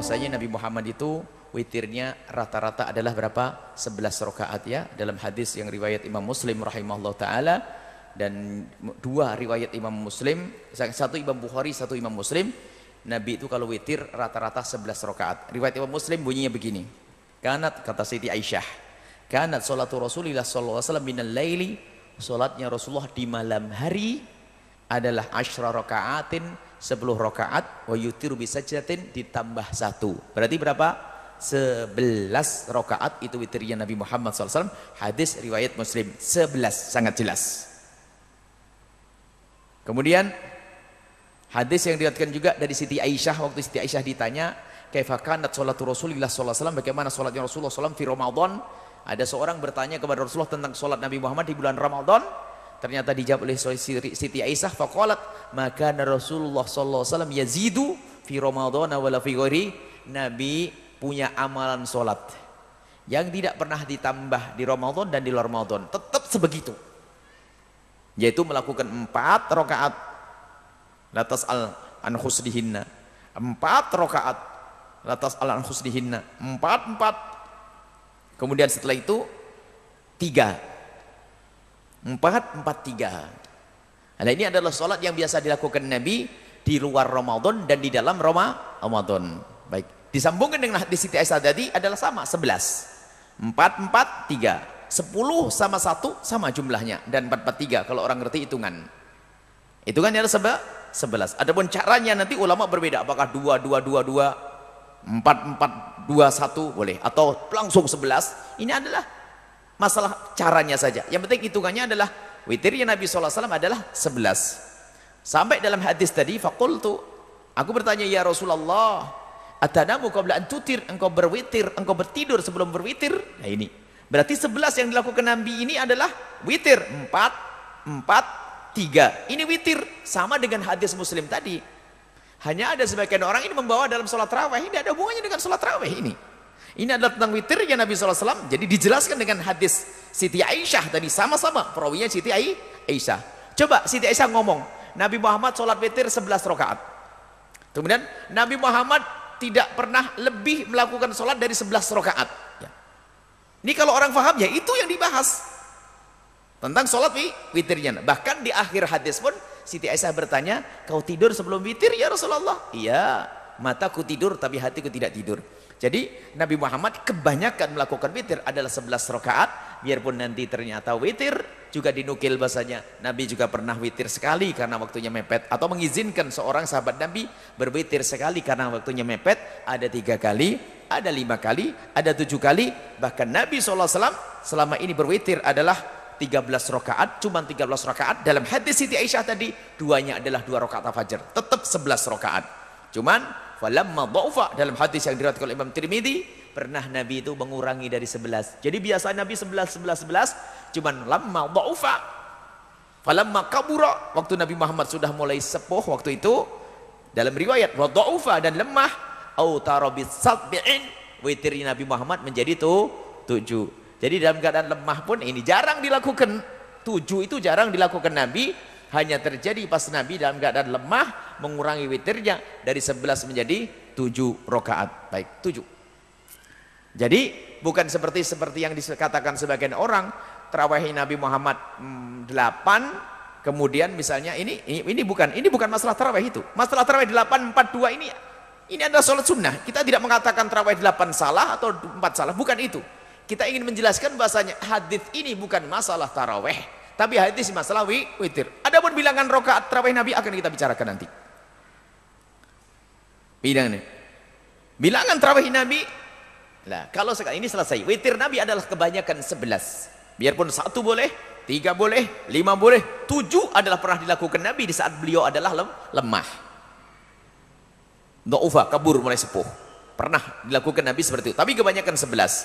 bahwasanya Nabi Muhammad itu witirnya rata-rata adalah berapa? 11 rakaat ya dalam hadis yang riwayat Imam Muslim rahimahullah taala dan dua riwayat Imam Muslim, satu Imam Bukhari, satu Imam Muslim. Nabi itu kalau witir rata-rata 11 rakaat. Riwayat Imam Muslim bunyinya begini. Kanat kata Siti Aisyah, kanat salatu Rasulillah sallallahu alaihi wasallam minal laili, salatnya Rasulullah di malam hari adalah asyra rakaatin 10 rakaat wa yutiru bisajdatin ditambah satu. Berarti berapa? 11 rakaat itu witirnya Nabi Muhammad SAW hadis riwayat Muslim 11 sangat jelas. Kemudian hadis yang diriwayatkan juga dari Siti Aisyah waktu Siti Aisyah ditanya kaifa kanat salatu Rasulillah SAW bagaimana salatnya Rasulullah SAW fi Ramadan. Ada seorang bertanya kepada Rasulullah tentang salat Nabi Muhammad di bulan Ramadan ternyata dijawab oleh Siti Aisyah faqalat maka Rasulullah sallallahu alaihi wasallam yazidu fi Ramadan wala fi ghairi. Nabi punya amalan solat yang tidak pernah ditambah di Ramadan dan di luar Ramadan tetap sebegitu. Yaitu melakukan empat rakaat. Latas al an khusdihinna empat rakaat. Latas al an khusdihinna empat empat kemudian setelah itu tiga empat empat tiga nah ini adalah sholat yang biasa dilakukan Nabi di luar Ramadan dan di dalam Ramadan baik Disambungkan dengan hadis Siti Aisyah tadi adalah sama 11. 4 4 3. 10 sama 1 sama jumlahnya dan 4 4 3 kalau orang ngerti hitungan. Hitungan adalah sebab 11. Adapun caranya nanti ulama berbeda apakah 2 2 2 2 4 4 2 1 boleh atau langsung 11. Ini adalah masalah caranya saja. Yang penting hitungannya adalah witirnya Nabi SAW adalah 11. Sampai dalam hadis tadi faqultu aku bertanya ya Rasulullah Atanamu qabla an tutir, engkau berwitir, engkau bertidur sebelum berwitir. Nah ini. Berarti sebelas yang dilakukan Nabi ini adalah witir. Empat, empat, tiga. Ini witir. Sama dengan hadis muslim tadi. Hanya ada sebagian orang ini membawa dalam sholat raweh. Ini ada hubungannya dengan sholat raweh ini. Ini adalah tentang witir yang Nabi SAW. Jadi dijelaskan dengan hadis Siti Aisyah tadi. Sama-sama. Perawinya Siti Aisyah. Coba Siti Aisyah ngomong. Nabi Muhammad sholat witir 11 rakaat. Kemudian Nabi Muhammad tidak pernah lebih melakukan sholat dari 11 rakaat. Ya. Ini kalau orang faham ya itu yang dibahas tentang sholat witirnya. Bahkan di akhir hadis pun Siti Aisyah bertanya, kau tidur sebelum witir ya Rasulullah? Iya, mataku tidur tapi hatiku tidak tidur. Jadi Nabi Muhammad kebanyakan melakukan witir. Adalah 11 rakaat, biarpun nanti ternyata witir juga dinukil bahasanya. Nabi juga pernah witir sekali karena waktunya mepet. Atau mengizinkan seorang sahabat Nabi berwitir sekali karena waktunya mepet. Ada tiga kali, ada lima kali, ada tujuh kali. Bahkan Nabi SAW selama ini berwitir adalah 13 rakaat, cuma 13 rakaat dalam hadis Siti Aisyah tadi duanya adalah dua rakaat fajar tetap 11 rakaat. Cuman falamma dhaufa. Dalam hadis yang diriwayatkan oleh Imam Tirmidzi pernah Nabi itu mengurangi dari 11 jadi biasa Nabi 11 11 11 cuman lamma dhaufa. Falamma kabura. Waktu Nabi Muhammad sudah mulai sepuh waktu itu dalam riwayat wa dhaufa dan lemah au tarabit sab'in witir Nabi Muhammad menjadi tuh tujuh. Jadi dalam keadaan lemah pun ini jarang dilakukan. Tujuh itu jarang dilakukan Nabi hanya terjadi pas Nabi dalam keadaan lemah mengurangi witirnya dari 11 menjadi 7 rakaat. Baik, 7. Jadi bukan seperti seperti yang dikatakan sebagian orang terawih Nabi Muhammad 8 hmm, kemudian misalnya ini, ini bukan ini bukan masalah terawih itu. Masalah terawih 8 4 2 ini ini adalah sholat sunnah. Kita tidak mengatakan terawih 8 salah atau 4 salah, bukan itu. Kita ingin menjelaskan bahasanya hadis ini bukan masalah taraweh tapi hadis masalah wi, witir. Adapun bilangan rokaat terawih Nabi akan kita bicarakan nanti. Bilangan Bilangan terawih Nabi. Nah, kalau sekarang ini selesai. Witir Nabi adalah kebanyakan sebelas. Biarpun satu boleh, tiga boleh, lima boleh, tujuh adalah pernah dilakukan Nabi di saat beliau adalah lemah. Do'ufa, kabur mulai sepuh. Pernah dilakukan Nabi seperti itu. Tapi kebanyakan sebelas.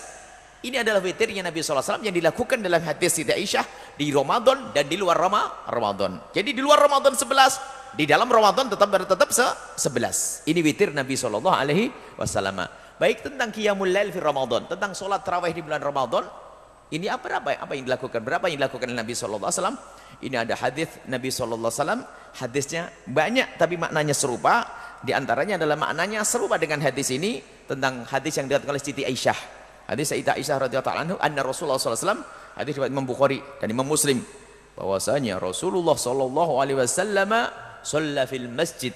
Ini adalah witirnya Nabi SAW yang dilakukan dalam hadis Siti Aisyah di Ramadan dan di luar Ramadan. Jadi di luar Ramadan 11, di dalam Ramadan tetap tetap 11. Ini witir Nabi SAW. Alaihi Wasallam. Baik tentang qiyamul lail fi Ramadan, tentang solat tarawih di bulan Ramadan, ini apa apa apa yang dilakukan? Berapa yang dilakukan Nabi SAW? Ini ada hadis Nabi SAW. Hadisnya banyak tapi maknanya serupa. Di antaranya adalah maknanya serupa dengan hadis ini tentang hadis yang dikatakan oleh Siti Aisyah. Hadis Sayyidah Aisyah radhiyallahu anhu anna Rasulullah SAW hadis riwayat Imam Bukhari dan Imam Muslim bahwasanya Rasulullah sallallahu alaihi wasallam shalla fil masjid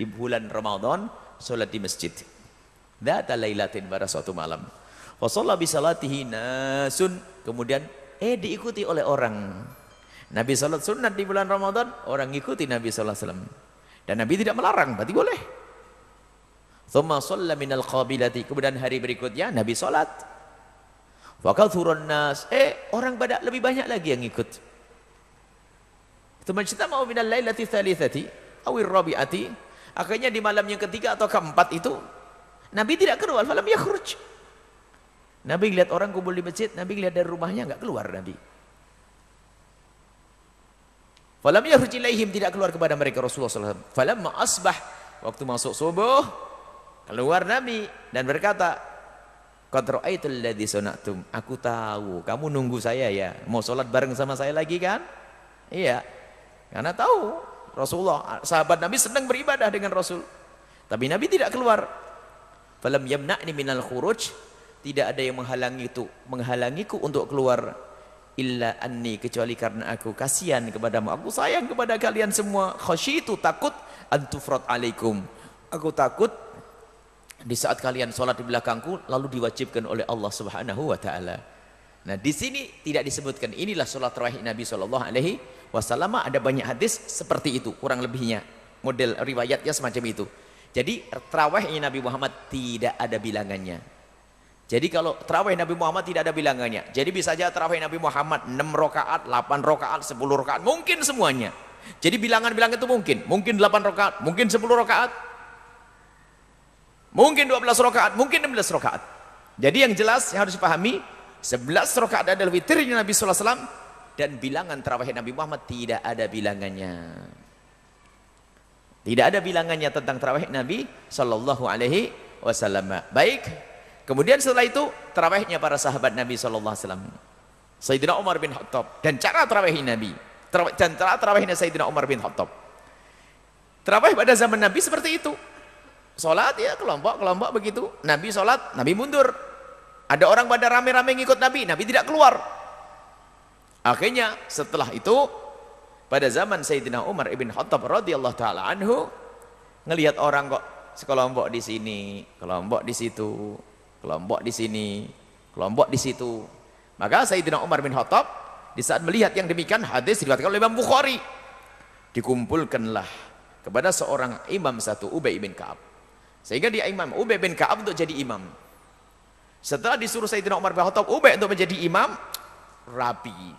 di bulan Ramadan salat di masjid. Data lailatin pada suatu malam. Wa shalla bi salatihi nasun kemudian eh diikuti oleh orang. Nabi salat sunat di bulan Ramadan, orang ikuti Nabi sallallahu alaihi wasallam. Dan Nabi tidak melarang, berarti boleh. Thumma shalla minal qabilati. Kemudian hari berikutnya Nabi salat. Wa kathurun nas. Eh, orang pada lebih banyak lagi yang ikut. Tumajtama'u minal lailati thalithati awir rabi'ati. Akhirnya di malam yang ketiga atau keempat itu Nabi tidak keluar, falam yakhruj. Nabi lihat orang kumpul di masjid, Nabi lihat dari rumahnya enggak keluar Nabi. Falam yakhruj ilaihim tidak keluar kepada mereka Rasulullah SAW. Falamma asbah waktu masuk subuh keluar Nabi dan berkata. Aku tahu kamu nunggu saya ya. Mau sholat bareng sama saya lagi kan? Iya. Karena tahu Rasulullah, sahabat Nabi senang beribadah dengan Rasul. Tapi Nabi tidak keluar. Falam yamna'ni minal khuruj. Tidak ada yang menghalangi itu, menghalangiku untuk keluar illa anni kecuali karena aku kasihan kepadamu. Aku sayang kepada kalian semua. Khasyitu takut antufrat alaikum. Aku takut di saat kalian sholat di belakangku lalu diwajibkan oleh Allah Subhanahu wa taala. Nah, di sini tidak disebutkan inilah sholat tarawih Nabi sallallahu alaihi wasallam. Ada banyak hadis seperti itu kurang lebihnya. Model riwayatnya semacam itu. Jadi terawihnya Nabi Muhammad tidak ada bilangannya. Jadi kalau terawih Nabi Muhammad tidak ada bilangannya. Jadi bisa saja terawih Nabi Muhammad 6 rakaat 8 rakaat 10 rakaat. Mungkin semuanya. Jadi bilangan-bilangan itu mungkin. Mungkin 8 rakaat mungkin 10 rakaat mungkin 12 rakaat mungkin 16 rakaat jadi yang jelas yang harus dipahami 11 rakaat adalah witirnya Nabi sallallahu alaihi wasallam dan bilangan terawih Nabi Muhammad tidak ada bilangannya. Tidak ada bilangannya tentang terawih Nabi sallallahu alaihi wasallam. Baik. Kemudian setelah itu terawihnya para sahabat Nabi sallallahu alaihi wasallam. Sayyidina Umar bin Khattab dan cara terawih Nabi. Dan cara terawihnya Sayyidina Umar bin Khattab. Terawih pada zaman Nabi seperti itu. Salat ya kelompok-kelompok begitu. Nabi salat, Nabi mundur. Ada orang pada rame-rame ngikut Nabi, Nabi tidak keluar. Akhirnya setelah itu pada zaman Sayyidina Umar ibn Khattab radhiyallahu taala anhu ngelihat orang kok sekelompok di sini, kelompok di situ, kelompok di sini, kelompok di situ. Maka Sayyidina Umar bin Khattab di saat melihat yang demikian hadis diriwayatkan oleh Imam Bukhari dikumpulkanlah kepada seorang imam satu Ubay bin Ka'ab. Sehingga dia imam Ubay bin Ka'ab untuk jadi imam. Setelah disuruh Sayyidina Umar bin Khattab Ubay untuk menjadi imam, rapi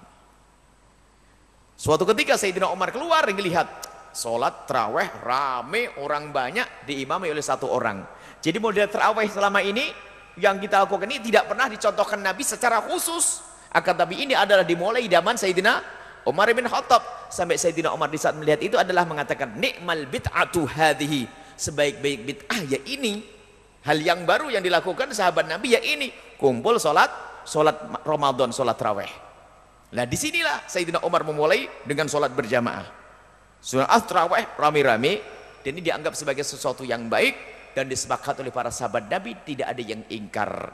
Suatu ketika Sayyidina Umar keluar melihat sholat terawih rame orang banyak diimami oleh satu orang. Jadi model terawih selama ini yang kita lakukan ini tidak pernah dicontohkan Nabi secara khusus. Akan tapi ini adalah dimulai zaman Sayyidina Umar bin Khattab sampai Sayyidina Umar di saat melihat itu adalah mengatakan nikmal bid'atu hadhihi sebaik-baik bid'ah ya ini hal yang baru yang dilakukan sahabat Nabi ya ini kumpul sholat sholat Ramadan sholat terawih Nah di sinilah Sayyidina Umar memulai dengan sholat berjamaah. Sunnah terawih rame-rame dan ini dianggap sebagai sesuatu yang baik dan disepakati oleh para sahabat Nabi tidak ada yang ingkar.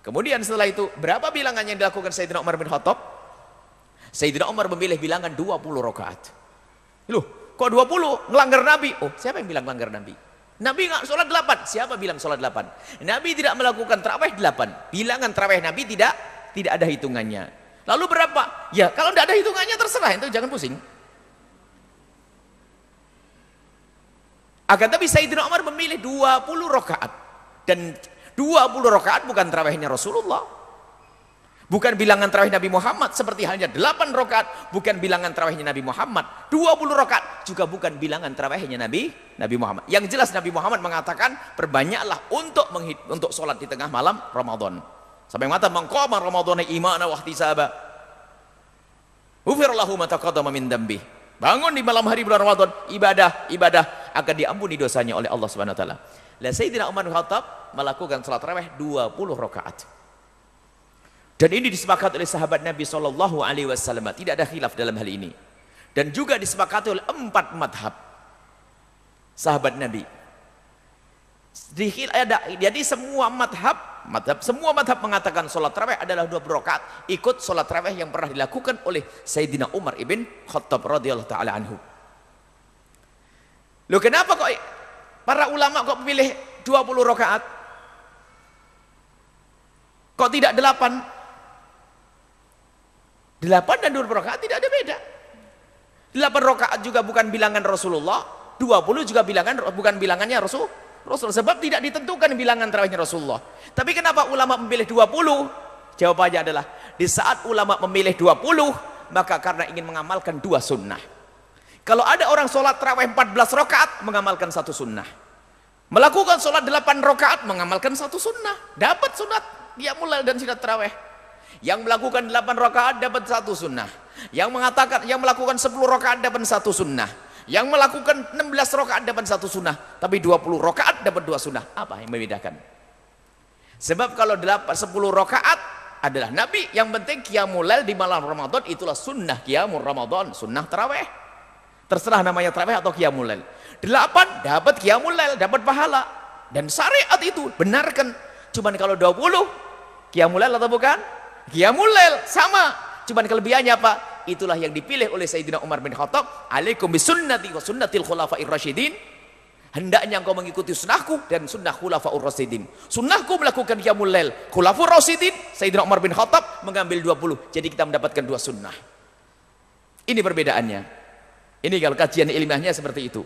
Kemudian setelah itu berapa bilangan yang dilakukan Sayyidina Umar bin Khattab? Sayyidina Umar memilih bilangan 20 rakaat. Loh, kok 20? Ngelanggar Nabi. Oh, siapa yang bilang melanggar Nabi? Nabi nggak sholat 8. Siapa bilang sholat 8? Nabi tidak melakukan terawih 8. Bilangan terawih Nabi tidak tidak ada hitungannya. Lalu berapa? Ya kalau tidak ada hitungannya terserah itu jangan pusing. Akan tapi Sayyidina Umar memilih 20 rakaat dan 20 rakaat bukan terawihnya Rasulullah. Bukan bilangan terawih Nabi Muhammad seperti halnya 8 rakaat bukan bilangan terawihnya Nabi Muhammad. 20 rakaat juga bukan bilangan terawihnya Nabi Nabi Muhammad. Yang jelas Nabi Muhammad mengatakan perbanyaklah untuk untuk sholat di tengah malam Ramadan. Sampai mata mengqama Ramadan imana wa ihtisaba. Ufirallahu ma taqaddama min dambi. Bangun di malam hari bulan Ramadan, ibadah, ibadah akan diampuni dosanya oleh Allah Subhanahu wa taala. Lah Sayyidina Umar bin Khattab melakukan salat tarawih 20 rakaat. Dan ini disepakati oleh sahabat Nabi sallallahu alaihi wasallam. Tidak ada khilaf dalam hal ini. Dan juga disepakati oleh empat madhab sahabat Nabi. jadi semua madhab, madhab semua madhab mengatakan sholat tarawih adalah dua rakaat ikut sholat tarawih yang pernah dilakukan oleh Sayyidina Umar ibn Khattab radhiyallahu taala anhu. Loh kenapa kok para ulama kok memilih 20 rakaat? Kok tidak 8? 8 dan 20 rakaat tidak ada beda. 8 rakaat juga bukan bilangan Rasulullah, 20 juga bilangan bukan bilangannya Rasul. Rasul sebab tidak ditentukan bilangan tarawihnya Rasulullah. Tapi kenapa ulama memilih 20? Jawabannya adalah di saat ulama memilih 20 maka karena ingin mengamalkan dua sunnah. Kalau ada orang sholat tarawih 14 rakaat mengamalkan satu sunnah. Melakukan sholat 8 rakaat mengamalkan satu sunnah. Dapat sunat dia mulai dan sunat tarawih. Yang melakukan 8 rakaat dapat satu sunnah. Yang mengatakan yang melakukan 10 rakaat dapat satu sunnah. Yang melakukan 16 rakaat dapat satu sunnah, tapi 20 rakaat dapat dua sunnah. Apa yang membedakan? Sebab kalau 8 10 rakaat adalah Nabi, yang penting qiyamul di malam Ramadan itulah sunnah qiyamul Ramadan, sunnah tarawih. Terserah namanya tarawih atau qiyamul lail. 8 dapat qiyamul dapat pahala. Dan syariat itu benarkan. Cuman kalau 20 qiyamul lail atau bukan? Qiyamul lail sama. Cuman kelebihannya apa? itulah yang dipilih oleh Sayyidina Umar bin Khattab. Alaikum bisunnati wa sunnatil khulafa'ir rasyidin. Hendaknya engkau mengikuti sunnahku dan sunnah khulafa'ur rasyidin. Sunnahku melakukan qiyamul lail. Khulafur rasyidin Sayyidina Umar bin Khattab mengambil 20 jadi kita mendapatkan dua sunnah. Ini perbedaannya. Ini kalau kajian ilmiahnya seperti itu.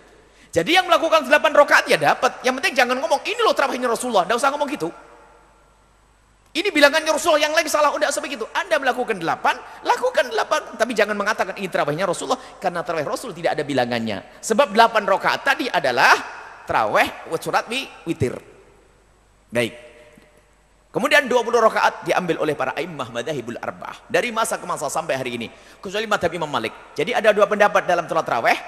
Jadi yang melakukan 8 rakaat ya dapat. Yang penting jangan ngomong ini loh terawihnya Rasulullah. Tidak usah ngomong gitu ini bilangannya Rasulullah yang lain salah. Udah sebegitu. Anda melakukan delapan, lakukan delapan. Tapi jangan mengatakan ini terawihnya Rasulullah. Karena terawih Rasul tidak ada bilangannya. Sebab delapan rakaat tadi adalah terawih surat witir. Baik. Kemudian 20 rakaat diambil oleh para imam madahibul arba'ah. Dari masa ke masa sampai hari ini. Kecuali madhab Imam Malik. Jadi ada dua pendapat dalam sholat terawih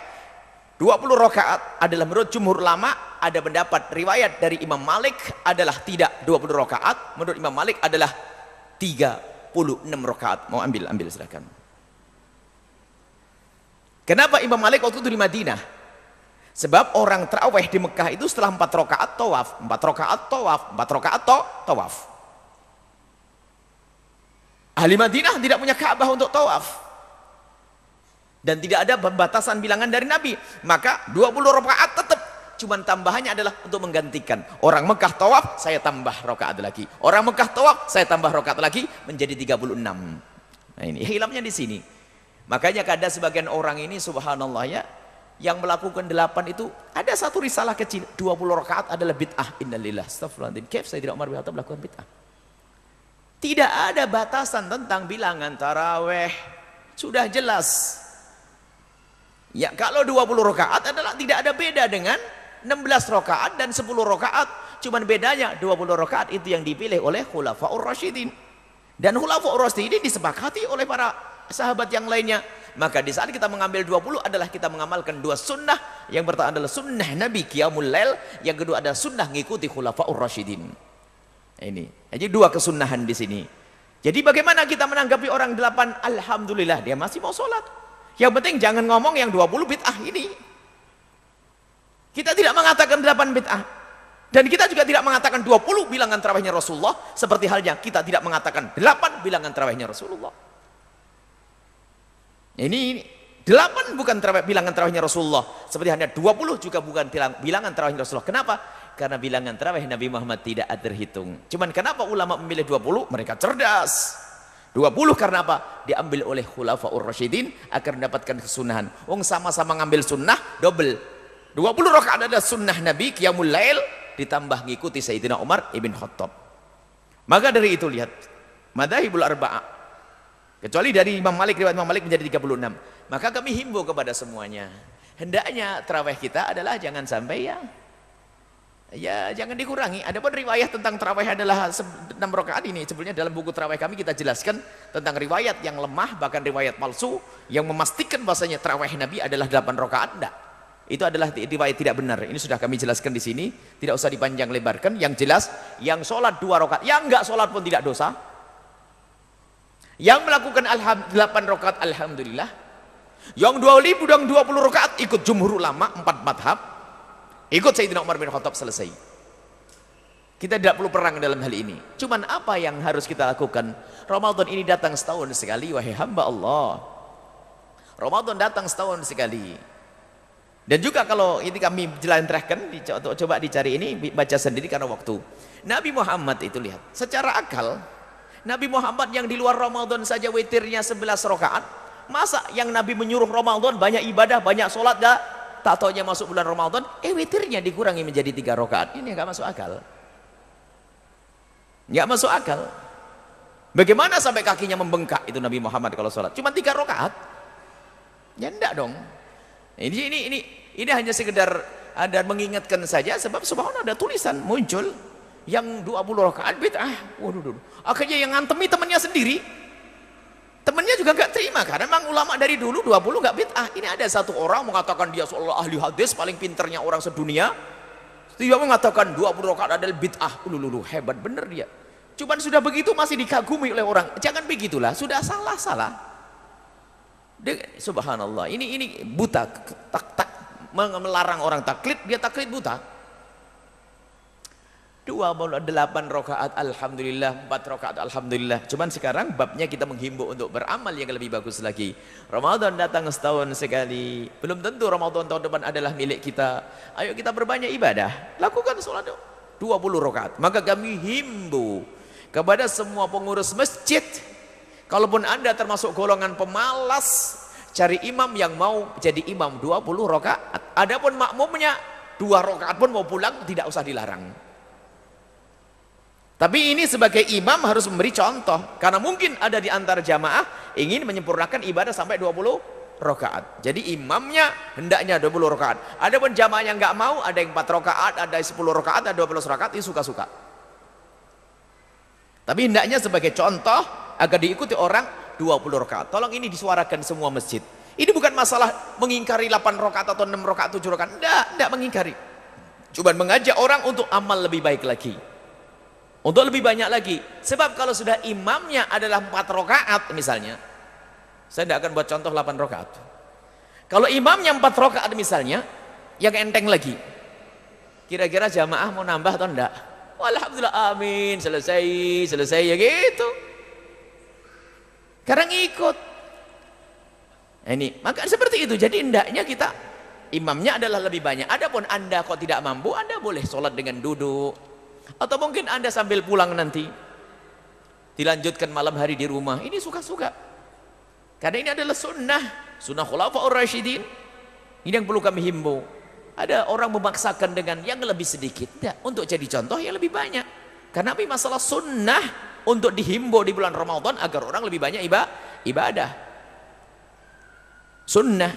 20 rakaat adalah menurut jumhur ulama ada pendapat riwayat dari Imam Malik adalah tidak 20 rakaat menurut Imam Malik adalah 36 rakaat. Mau ambil ambil silakan. Kenapa Imam Malik waktu itu di Madinah? Sebab orang terawih di Mekah itu setelah 4 rakaat tawaf. 4 rakaat tawaf 4 rakaat tawaf. Ahli Madinah tidak punya Ka'bah untuk tawaf dan tidak ada pembatasan bilangan dari Nabi. Maka 20 rakaat tetap. Cuman tambahannya adalah untuk menggantikan. Orang Mekah tawaf saya tambah rakaat lagi. Orang Mekah tawaf saya tambah rakaat lagi menjadi 36 nah ini hilangnya di sini. Makanya kada sebagian orang ini subhanallah ya yang melakukan delapan itu ada satu risalah kecil. 20 rakaat adalah bid'ah. Innalillah astagfirullahaladzim. Kef saya tidak Umar bin melakukan bid'ah. Tidak ada batasan tentang bilangan taraweh. Sudah jelas Ya kalau 20 rakaat adalah tidak ada beda dengan 16 rakaat dan 10 rakaat. Cuman bedanya 20 rakaat itu yang dipilih oleh khulafaur rasyidin. Dan khulafaur rasyidin disepakati oleh para sahabat yang lainnya. Maka di saat kita mengambil 20 adalah kita mengamalkan dua sunnah. Yang pertama adalah sunnah Nabi Qiyamul Lail, yang kedua adalah sunnah mengikuti khulafaur rasyidin. Ini. Jadi dua kesunahan di sini. Jadi bagaimana kita menanggapi orang delapan? Alhamdulillah dia masih mau sholat. Yang penting jangan ngomong yang 20 bid'ah ini. Kita tidak mengatakan 8 bid'ah. Dan kita juga tidak mengatakan 20 bilangan terawihnya Rasulullah. Seperti halnya kita tidak mengatakan 8 bilangan terawihnya Rasulullah. Ini, ini 8 bukan terawih, bilangan terawihnya Rasulullah. Seperti hanya 20 juga bukan bilangan terawihnya Rasulullah. Kenapa? Karena bilangan terawih Nabi Muhammad tidak terhitung. Cuman kenapa ulama memilih 20? Mereka cerdas. 20 karena apa? Diambil oleh khulafaur rasyidin agar mendapatkan kesunahan. Wong sama-sama ngambil sunnah double. 20 rakaat ada sunnah Nabi qiyamul lail ditambah ngikuti Sayyidina Umar ibn Khattab. Maka dari itu lihat madahibul arba'ah kecuali dari Imam Malik riwayat Imam Malik menjadi 36. Maka kami himbau kepada semuanya. Hendaknya terawih kita adalah jangan sampai ya Ya jangan dikurangi. Ada pun riwayat tentang terawih adalah 6 rakaat ini. Sebenarnya dalam buku terawih kami kita jelaskan tentang riwayat yang lemah bahkan riwayat palsu yang memastikan bahasanya terawih Nabi adalah 8 rakaat. Tidak. Itu adalah riwayat tidak benar. Ini sudah kami jelaskan di sini. Tidak usah dipanjang lebarkan. Yang jelas yang sholat dua rakaat, yang enggak sholat pun tidak dosa. Yang melakukan 8 rakaat alhamdulillah. Yang 20 dan 20 rakaat ikut jumhur ulama empat madhab Ikut Sayyidina Umar bin Khattab selesai. Kita tidak perlu perang dalam hal ini. Cuman apa yang harus kita lakukan? Ramadan ini datang setahun sekali, wahai hamba Allah. Ramadan datang setahun sekali. Dan juga kalau ini kami jelantrahkan, coba dicari ini, baca sendiri karena waktu. Nabi Muhammad itu lihat, secara akal, Nabi Muhammad yang di luar Ramadan saja witirnya 11 rakaat, masa yang Nabi menyuruh Ramadan banyak ibadah, banyak sholat, dah, tak taunya masuk bulan Ramadan, eh witirnya dikurangi menjadi tiga rakaat. Ini nggak masuk akal. Nggak masuk akal. Bagaimana sampai kakinya membengkak itu Nabi Muhammad kalau sholat? Cuma tiga rakaat. Ya enggak dong. Ini ini ini ini hanya sekedar ada mengingatkan saja sebab subhanallah ada tulisan muncul yang 20 rakaat bid'ah. Waduh, waduh. Akhirnya yang ngantemi temannya sendiri. Temannya juga nggak terima karena memang ulama dari dulu 20 nggak bid'ah. Ini ada satu orang mengatakan dia seolah ahli hadis paling pinternya orang sedunia. Dia mengatakan 20 rakaat adalah bid'ah. Lulu hebat bener dia. Cuman sudah begitu masih dikagumi oleh orang. Jangan begitulah, sudah salah-salah subhanallah ini ini buta tak tak melarang orang taklid dia taklid buta dua delapan rokaat alhamdulillah empat rokaat alhamdulillah. Cuman sekarang babnya kita menghimbau untuk beramal yang lebih bagus lagi. Ramadan datang setahun sekali. Belum tentu Ramadan tahun depan adalah milik kita. Ayo kita berbanyak ibadah. Lakukan sholat 20 rokaat maka kami himbau kepada semua pengurus masjid. Kalaupun anda termasuk golongan pemalas, cari imam yang mau jadi imam 20 rakaat. Adapun makmumnya dua rakaat pun mau pulang tidak usah dilarang. Tapi ini sebagai imam harus memberi contoh karena mungkin ada di antara jamaah ingin menyempurnakan ibadah sampai 20 rakaat. Jadi imamnya hendaknya 20 rakaat. Adapun jamaah yang nggak mau ada yang 4 rakaat, ada 10 rakaat, ada 12 rakaat, ini suka-suka. Tapi hendaknya sebagai contoh agar diikuti orang 20 rakaat. Tolong ini disuarakan semua masjid. Ini bukan masalah mengingkari 8 rakaat atau 6 rakaat, 7 rakaat. Tidak, tidak mengingkari. Cuma mengajak orang untuk amal lebih baik lagi. Untuk lebih banyak lagi. Sebab kalau sudah imamnya adalah 4 rakaat misalnya. Saya tidak akan buat contoh 8 rakaat. Kalau imamnya 4 rakaat misalnya, yang enteng lagi. Kira-kira jamaah mau nambah atau enggak? Alhamdulillah amin, selesai, selesai ya gitu. Karena ngikut. Nah, ini, maka seperti itu. Jadi hendaknya kita imamnya adalah lebih banyak. Adapun Anda kok tidak mampu, Anda boleh sholat dengan duduk. Atau mungkin Anda sambil pulang nanti. Dilanjutkan malam hari di rumah. Ini suka-suka. Karena ini adalah sunnah. Sunnah khulafa'ur rasyidin. Ini yang perlu kami himbau. Ada orang memaksakan dengan yang lebih sedikit. Tidak. Untuk jadi contoh yang lebih banyak. Karena ini masalah sunnah untuk dihimbau di bulan Ramadan agar orang lebih banyak ibadah. Sunnah.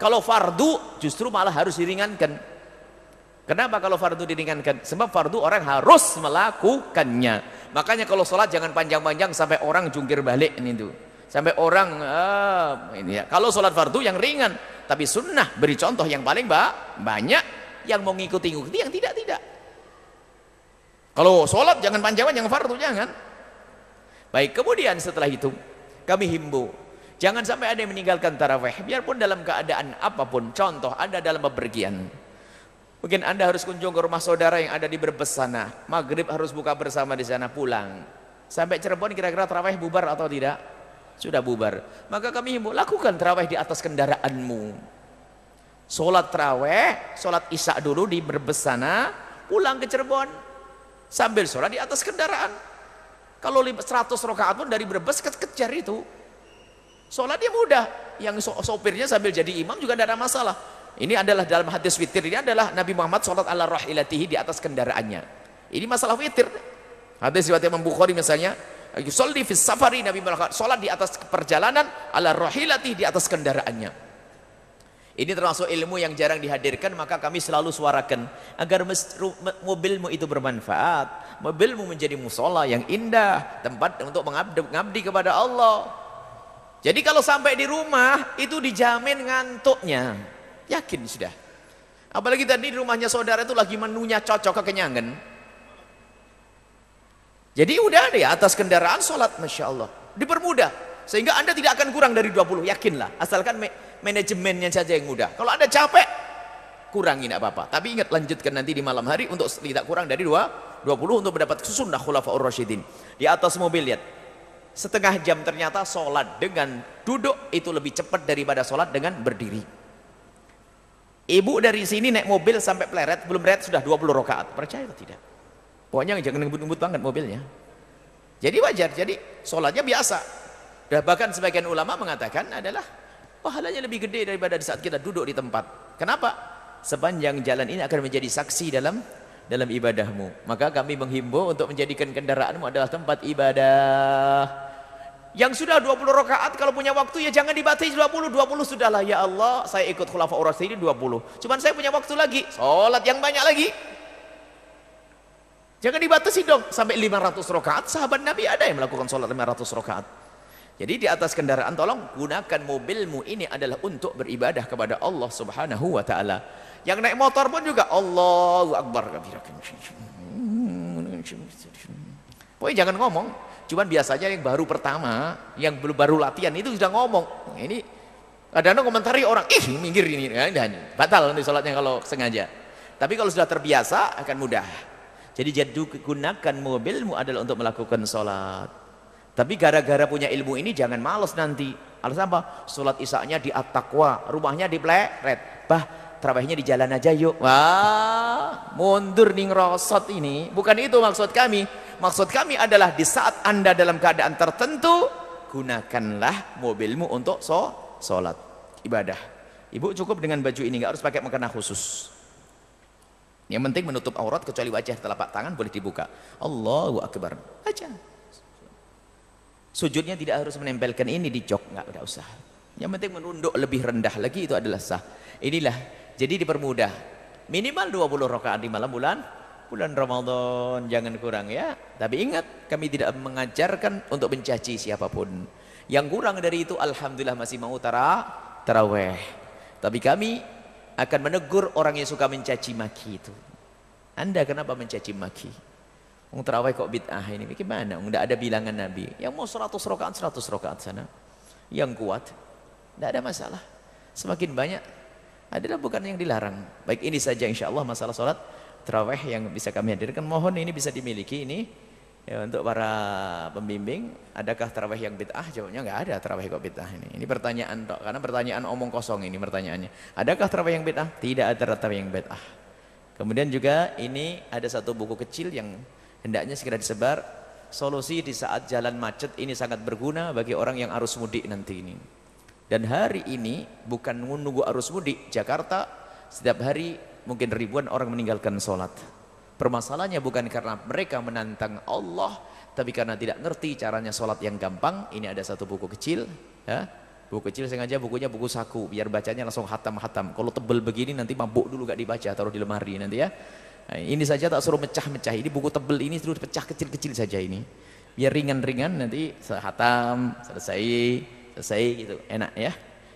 Kalau fardu justru malah harus diringankan. Kenapa kalau fardu diringankan? Sebab fardu orang harus melakukannya. Makanya kalau sholat jangan panjang-panjang sampai orang jungkir balik ini tuh. Sampai orang ah, ini ya. Kalau sholat fardu yang ringan, tapi sunnah beri contoh yang paling banyak yang mau ngikuti-ngikuti yang tidak-tidak. Kalau sholat jangan panjang-panjang fardu jangan. Baik, kemudian setelah itu kami himbau jangan sampai ada yang meninggalkan tarawih biarpun dalam keadaan apa pun. Contoh, Anda dalam bepergian. Mungkin Anda harus kunjung ke rumah saudara yang ada di Brebes sana. Maghrib harus buka bersama di sana pulang. Sampai Cirebon kira-kira tarawih bubar atau tidak? Sudah bubar. Maka kami himbau lakukan tarawih di atas kendaraanmu. Sholat tarawih, sholat isya dulu di Brebes sana, pulang ke Cirebon sambil sholat di atas kendaraan. Kalau 100 rakaat pun dari Brebes ke kejar itu. Sholatnya mudah. Yang sopirnya sambil jadi imam juga tidak ada masalah. Ini adalah dalam hadis witir. Ini adalah Nabi Muhammad sholat ala rahilatihi di atas kendaraannya. Ini masalah witir. Hadis riwayat Imam Bukhari misalnya. Yusolli fis safari Nabi Muhammad sholat di atas perjalanan ala rahilatihi di atas kendaraannya. Ini termasuk ilmu yang jarang dihadirkan maka kami selalu suarakan agar mobilmu itu bermanfaat, mobilmu menjadi musola yang indah, tempat untuk mengabdi, mengabdi kepada Allah. Jadi kalau sampai di rumah itu dijamin ngantuknya, yakin sudah. Apalagi tadi di rumahnya saudara itu lagi menunya cocok kekenyangan. Jadi udah di atas kendaraan sholat, masya Allah, dipermudah sehingga anda tidak akan kurang dari 20, yakinlah. Asalkan manajemennya saja yang mudah. Kalau ada capek, kurangi tidak apa-apa. Tapi ingat lanjutkan nanti di malam hari untuk tidak kurang dari dua, 20 untuk mendapat sunnah khulafaur rasyidin. Di atas mobil lihat. Setengah jam ternyata sholat dengan duduk itu lebih cepat daripada sholat dengan berdiri. Ibu dari sini naik mobil sampai pleret, belum pleret sudah 20 rakaat. Percaya atau tidak? Pokoknya jangan ngebut-ngebut banget mobilnya. Jadi wajar, jadi sholatnya biasa. Dan bahkan sebagian ulama mengatakan adalah pahalanya lebih gede daripada di saat kita duduk di tempat. Kenapa? Sepanjang jalan ini akan menjadi saksi dalam dalam ibadahmu. Maka kami menghimbau untuk menjadikan kendaraanmu adalah tempat ibadah. Yang sudah 20 rakaat kalau punya waktu ya jangan dibatasi 20, 20 sudahlah ya Allah, saya ikut khulafa ini 20. Cuman saya punya waktu lagi, sholat yang banyak lagi. Jangan dibatasi dong sampai 500 rakaat. Sahabat Nabi ada yang melakukan sholat 500 rakaat. Jadi di atas kendaraan tolong gunakan mobilmu ini adalah untuk beribadah kepada Allah Subhanahu wa taala. Yang naik motor pun juga Allahu Akbar. Pokoknya jangan ngomong. Cuman biasanya yang baru pertama, yang belum baru latihan itu sudah ngomong. Ini kadang-kadang komentari orang, ih minggir ini. Ya, dan batal nanti sholatnya kalau sengaja. Tapi kalau sudah terbiasa akan mudah. Jadi jadu gunakan mobilmu adalah untuk melakukan sholat. Tapi gara-gara punya ilmu ini jangan males nanti. Alasan apa? Sholat isaknya di at-taqwa, rumahnya di pleret. Bah, terawihnya di jalan aja yuk. Wah mundur ning rosot ini. Bukan itu maksud kami. Maksud kami adalah di saat anda dalam keadaan tertentu gunakanlah mobilmu untuk so sholat ibadah. Ibu cukup dengan baju ini nggak harus pakai mukena khusus. Yang penting menutup aurat kecuali wajah telapak tangan boleh dibuka. Allahu Akbar. Aja sujudnya tidak harus menempelkan ini di jok. Udah usah. Yang penting menunduk lebih rendah lagi itu adalah sah. Inilah jadi dipermudah. Minimal 20 rakaat di malam bulan bulan Ramadan, jangan kurang ya. Tapi ingat, kami tidak mengajarkan untuk mencaci siapa pun. Yang kurang dari itu alhamdulillah masih mau tara. Tapi kami akan menegur orang yang suka mencaci maki itu. Anda kenapa mencaci maki? Mau taraweh kok bid'ah ini? Bagaimana? Enggak ada bilangan Nabi. Yang mau 100 rakaat 100 rakaat sana. Yang kuat. Tidak ada masalah. Semakin banyak adalah bukan yang dilarang. Baik ini saja insya Allah masalah sholat terawih yang bisa kami hadirkan. Mohon ini bisa dimiliki ini ya, untuk para pembimbing. Adakah terawih yang bid'ah? Jawabnya nggak ada terawih kok bid'ah ini. Ini pertanyaan tok karena pertanyaan omong kosong ini pertanyaannya. Adakah terawih yang bid'ah? Tidak ada terawih yang bid'ah. Kemudian juga ini ada satu buku kecil yang hendaknya segera disebar. Solusi di saat jalan macet ini sangat berguna bagi orang yang arus mudik nanti ini. Dan hari ini bukan menunggu arus mudik Jakarta setiap hari mungkin ribuan orang meninggalkan sholat. Permasalahannya bukan karena mereka menantang Allah, tapi karena tidak ngerti caranya sholat yang gampang. Ini ada satu buku kecil, ya. Buku kecil sengaja bukunya buku saku, biar bacanya langsung hatam-hatam. Kalau tebel begini nanti mabuk dulu gak dibaca, taruh di lemari nanti ya. Nah, ini saja tak suruh mecah-mecah. Ini buku tebel ini suruh pecah kecil-kecil saja ini. Biar ringan-ringan nanti hatam, selesai selesai gitu. Enak ya.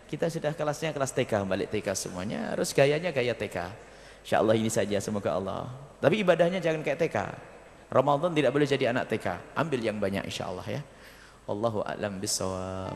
Kita sudah kelasnya kelas TK balik TK semuanya. Harus gayanya gaya TK Insya Allah ini saja semoga Allah. Tapi ibadahnya jangan kayak TK Ramadan tidak boleh jadi anak TK ambil yang banyak insya Allah ya. Allahu a'lam bisawab